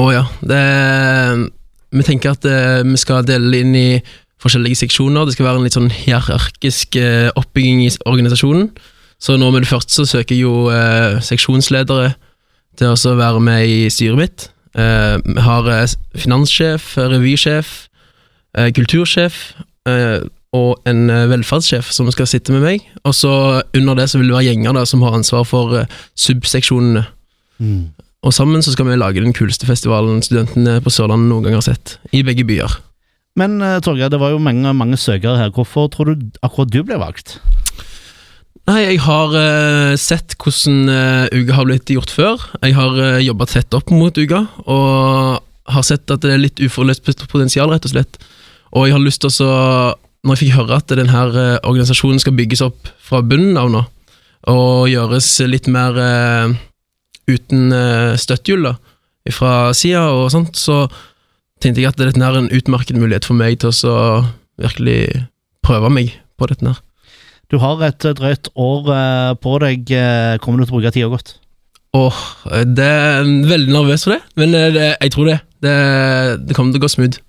Å ja. Det, vi tenker at eh, vi skal dele inn i forskjellige seksjoner. Det skal være en litt sånn hierarkisk eh, oppbygging i organisasjonen. Så nå med det første så søker jo eh, seksjonsledere til å være med i styret mitt. Eh, Vi har eh, finanssjef, revysjef, eh, kultursjef og en velferdssjef som skal sitte med meg. Og så under det så vil det være gjenger da, som har ansvar for subseksjonene. Og sammen så skal vi lage den kuleste festivalen studentene på Sørlandet noen gang har sett, i begge byer. Men uh, Torgeir, det var jo mange, mange søkere her. Hvorfor tror du akkurat du ble valgt? Nei, jeg har uh, sett hvordan uh, UGA har blitt gjort før. Jeg har uh, jobba tett opp mot UGA, og har sett at det er litt uforløst potensial, rett og slett. Og jeg har lyst til å Når jeg fikk høre at denne uh, organisasjonen skal bygges opp fra bunnen av nå, og gjøres litt mer eh, uten uh, støttehjul fra sida og sånt, så tenkte jeg at dette er en utmerket mulighet for meg til å virkelig prøve meg på dette her. Du har et eh, drøyt år eh, på deg. eh, Kommer du til å bruke tida godt? Åh, det er veldig nervøs for det, men eh, det, jeg tror det. det. Det kommer til å gå smooth.